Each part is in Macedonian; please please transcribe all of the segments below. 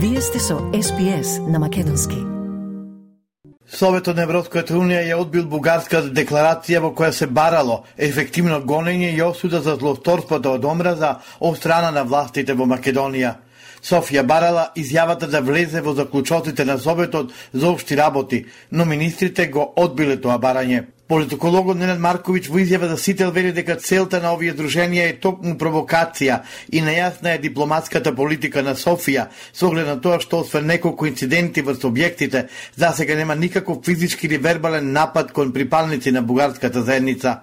Вие сте со СПС на Македонски. Советот на Европската Унија ја одбил бугарската декларација во која се барало ефективно гонење и осуда за злосторството од омраза од страна на властите во Македонија. Софија барала изјавата да влезе во заклучоците на Советот за обшти работи, но министрите го одбиле тоа барање. Политикологот Ненад Марковиќ во изјава за Сител вели дека целта на овие друженија е токму провокација и нејасна е дипломатската политика на Софија со оглед на тоа што освен неколку инциденти врз објектите, засега нема никаков физички или вербален напад кон припалници на бугарската заедница.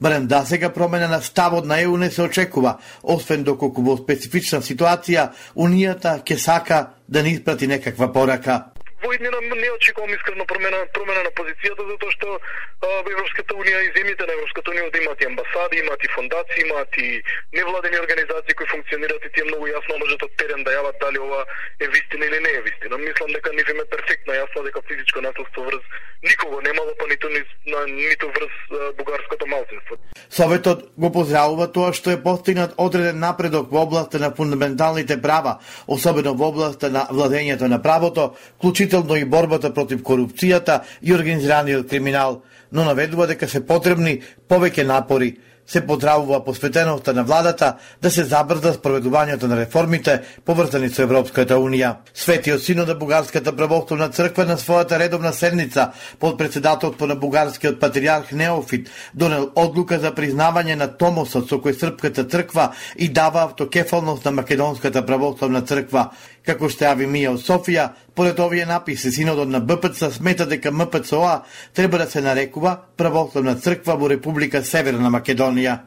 Барем да сега промена на ставот на ЕУ не се очекува, освен доколку во специфична ситуација Унијата ќе сака да не испрати некаква порака во иднина не очекувам искрено промена промена на позицијата затоа што во Европската унија и земјите на Европската унија да имаат и амбасади, имаат и фондации, имаат и невладени организации кои функционираат и тие многу јасно можат од терен да јават дали ова е вистина или не е вистина. Мислам дека нив им е перфектно јасно дека физичко насилство врз никого немало, па ниту на ниту врз. Советот го поздравува тоа што е постигнат одреден напредок во областа на фундаменталните права, особено во областа на владењето на правото, клучително вклучително и борбата против корупцијата и организираниот криминал, но наведува дека се потребни повеќе напори се поздравува посветеноста на владата да се забрза спроведувањето на реформите поврзани со Европската Унија. Светиот синод на Бугарската православна црква на својата редовна седница под председателство на бугарскиот патриарх Неофит донел одлука за признавање на томосот со кој српската црква и дава автокефалност на Македонската православна црква. Како што јави Мија од Софија, поред овие написи, синодот на БПЦ смета дека МПЦОА треба да се нарекува Православна црква во Република Северна Македонија.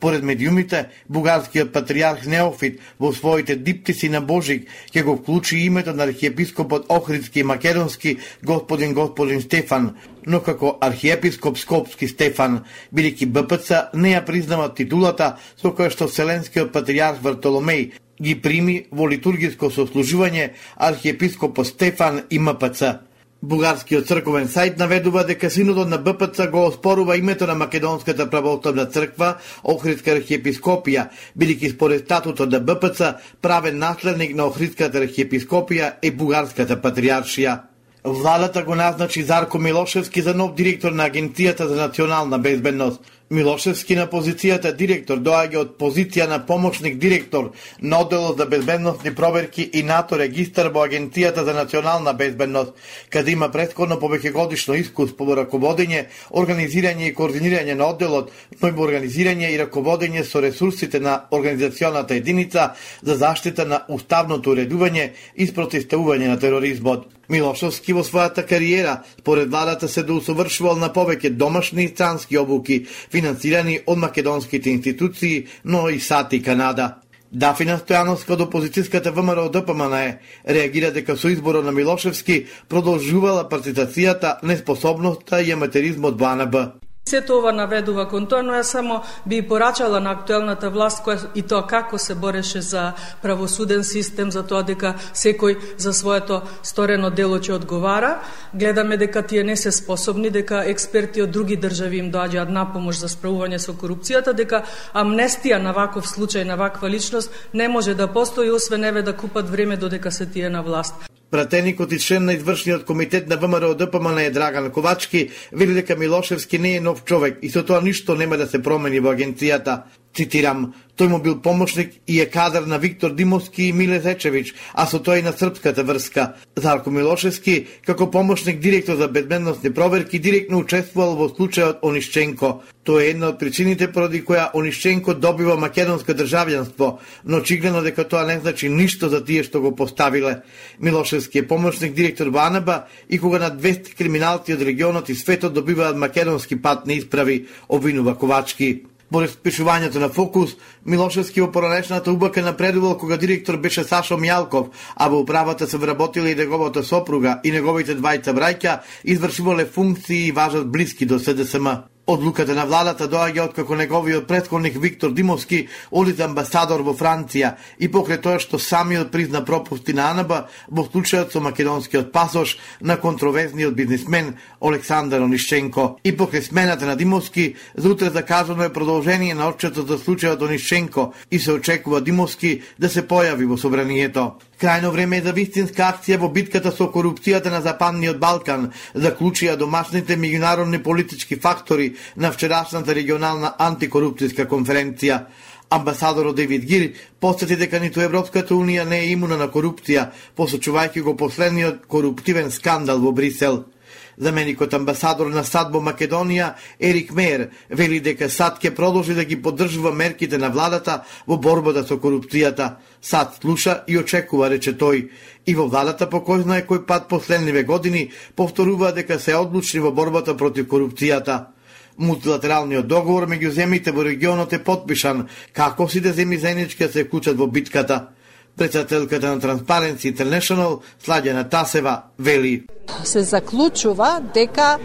Поред медиумите, бугарскиот патриарх Неофит во своите диптиси на Божик ќе го вклучи името на архиепископот Охридски и Македонски господин господин Стефан, но како архиепископ Скопски Стефан, бидејќи БПЦ не ја признава титулата со која што Вселенскиот патриарх Вартоломеј ги прими во литургиско сослужување архиепископот Стефан и МПЦ. Бугарскиот црковен сајт наведува дека синодот на БПЦ го оспорува името на Македонската православна црква, Охридска архиепископија, бидејќи според статутот на БПЦ правен наследник на Охридската архиепископија е Бугарската патриаршија. Владата го назначи Зарко Милошевски за нов директор на Агенцијата за национална безбедност. Милошевски на позицијата директор доаѓа од позиција на помошник директор на одделот за безбедносни проверки и НАТО регистар во Агенцијата за национална безбедност, каде има претходно повеќегодишно искуство во раководење, организирање и координирање на одделот, но и во организирање и раководење со ресурсите на организационата единица за заштита на уставното уредување и спротивставување на тероризмот. Милошовски во својата кариера, според владата се доусовршувал на повеќе домашни и странски обуки, финансирани од македонските институции, но и САД и Канада. Дафина Стојановска од опозицијската ВМРО ДПМН реагира дека со изборот на Милошевски продолжувала партитацијата, неспособноста и аматеризмот во Сето ова наведува кон тоа, но ја само би порачала на актуелната власт која и тоа како се бореше за правосуден систем, за тоа дека секој за своето сторено дело ќе одговара. Гледаме дека тие не се способни, дека експерти од други држави им доаѓаат на помош за справување со корупцијата, дека амнестија на ваков случај, на ваква личност не може да постои, освен еве да купат време додека се тие на власт. Пратеникот и член на извршниот комитет на ВМРО ДПМН е Драган Ковачки, вели дека Милошевски не е нов човек и со тоа ништо нема да се промени во агенцијата. Цитирам, тој му бил помошник и е кадар на Виктор Димовски и Миле Зечевич, а со тој на српската врска. Зарко Милошевски, како помошник директор за безбедносни проверки, директно учествувал во случајот Онишченко. Тоа е една од причините поради која Онишченко добива македонско државјанство, но очигледно дека тоа не значи ништо за тие што го поставиле. Милошевски е помошник директор во Анаба и кога на 200 криминалци од регионот и светот добиваат македонски пат не исправи, обвинува Ковачки. Поред спишувањето на фокус, Милошевски во поранешната убака напредувал кога директор беше Сашо Мјалков, а во управата се вработила и неговата сопруга и неговите двајца браќа, извршувале функции и важат блиски до СДСМ. Одлуката на владата доаѓа од како неговиот предходник Виктор Димовски одит амбасадор во Франција и покрај тоа што самиот призна пропусти на АНБ во случајот со македонскиот пасош на контроверзниот бизнисмен Александар Онишченко. И покрај смената на Димовски, за утре е продолжение на отчетот за случајот Онишченко и се очекува Димовски да се појави во собранието. Крајно време е за вистинска акција во битката со корупцијата на Западниот Балкан, заклучија домашните меѓународни политички фактори на вчерашната регионална антикорупцијска конференција. Амбасадорот Девид Гир посети дека ниту Европската Унија не е имуна на корупција, посочувајќи го последниот коруптивен скандал во Брисел. Заменикот амбасадор на САД во Македонија, Ерик Мейер, вели дека САД ќе продолжи да ги поддржува мерките на владата во борбата со корупцијата. САД слуша и очекува, рече тој. И во владата по кој знае кој пат последниве години повторува дека се одлучни во борбата против корупцијата. Мултилатералниот договор меѓу земите во регионот е подпишан, како сите земји заеднички се вклучат во битката. Председателката на Transparency International, Сладјана Тасева, вели. Се заклучува дека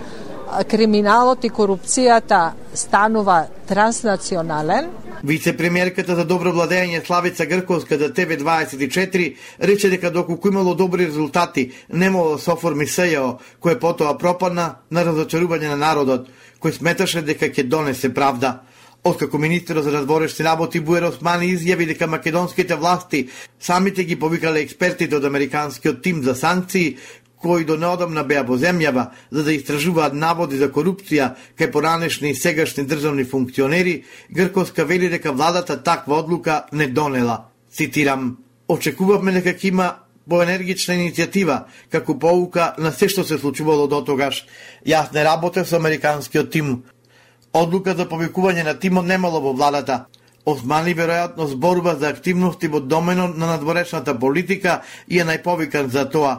криминалот и корупцијата станува транснационален. Вице-премиерката за добро владење Славица Грковска за ТВ24 рече дека доколку имало добри резултати, немало да се оформи СЈО, кој потоа пропадна на разочарување на народот, кој сметаше дека ќе донесе правда. Откако министерот за надворешни работи Буер Османи изјави дека македонските власти самите ги повикале експертите од американскиот тим за санкции, кои до неодамна беа во земјава за да истражуваат наводи за корупција кај поранешни и сегашни државни функционери, Грковска вели дека владата таква одлука не донела. Цитирам, очекувавме дека ќе има поенергична иницијатива, како поука на се што се случувало до тогаш. Јас не работев со американскиот тим. Одлука за повикување на тимот немало во владата. Османи веројатно зборува за активности во доменот на надворешната политика и е најповикан за тоа.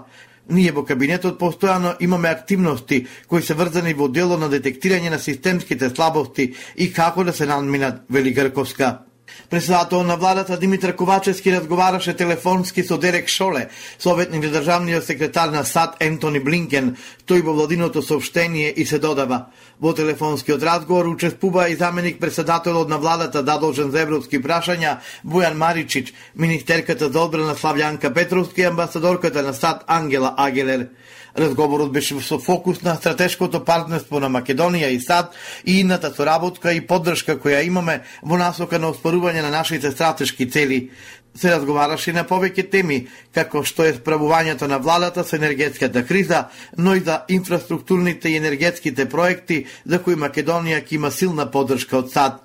Ние во кабинетот постојано имаме активности кои се врзани во дело на детектирање на системските слабости и како да се надминат, вели Грковска. Председател на владата Димитар Ковачевски разговараше телефонски со Дерек Шоле, советник на државниот секретар на САД Ентони Блинкен, тој во владиното сообщение и се додава. Во телефонскиот разговор учествува и заменик председателот на владата задолжен за европски прашања Бојан Маричич, министерката за одбрана Славјанка Петровски и амбасадорката на САД Ангела Агелер. Разговорот беше со фокус на стратешкото партнерство на Македонија и САД и ината соработка и поддршка која имаме во насока на оспорување на нашите стратешки цели. Се разговараше на повеќе теми, како што е справувањето на владата со енергетската криза, но и за инфраструктурните и енергетските проекти за кои Македонија ќе има силна поддршка од САД.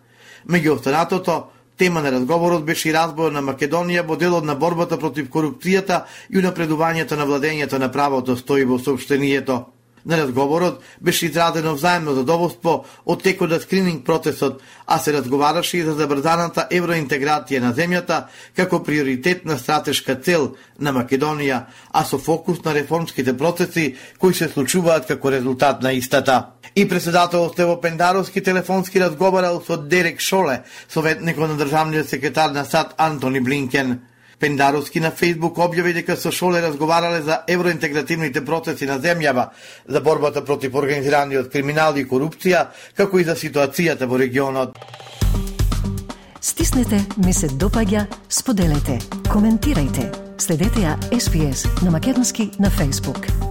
Меѓу останатото, Тема на разговорот беше и разбор на Македонија во делот на борбата против корупцијата и унапредувањето на владењето на правото стои во сообщението. На разговорот беше израдено взаемно задоволство од текот на скрининг процесот, а се разговараше и за забрзаната евроинтеграција на земјата како приоритетна стратешка цел на Македонија, а со фокус на реформските процеси кои се случуваат како резултат на истата. И председател Стево Пендаровски телефонски разговарал со Дерек Шоле, советникот на државниот секретар на САД Антони Блинкен. Пендаровски на Фейсбук објави дека со Шоле разговарале за евроинтегративните процеси на земјава, за борбата против организираниот криминал и корупција, како и за ситуацијата во регионот. Стиснете, ми се допаѓа, споделете, коментирајте. Следете ја SPS на Македонски на Facebook.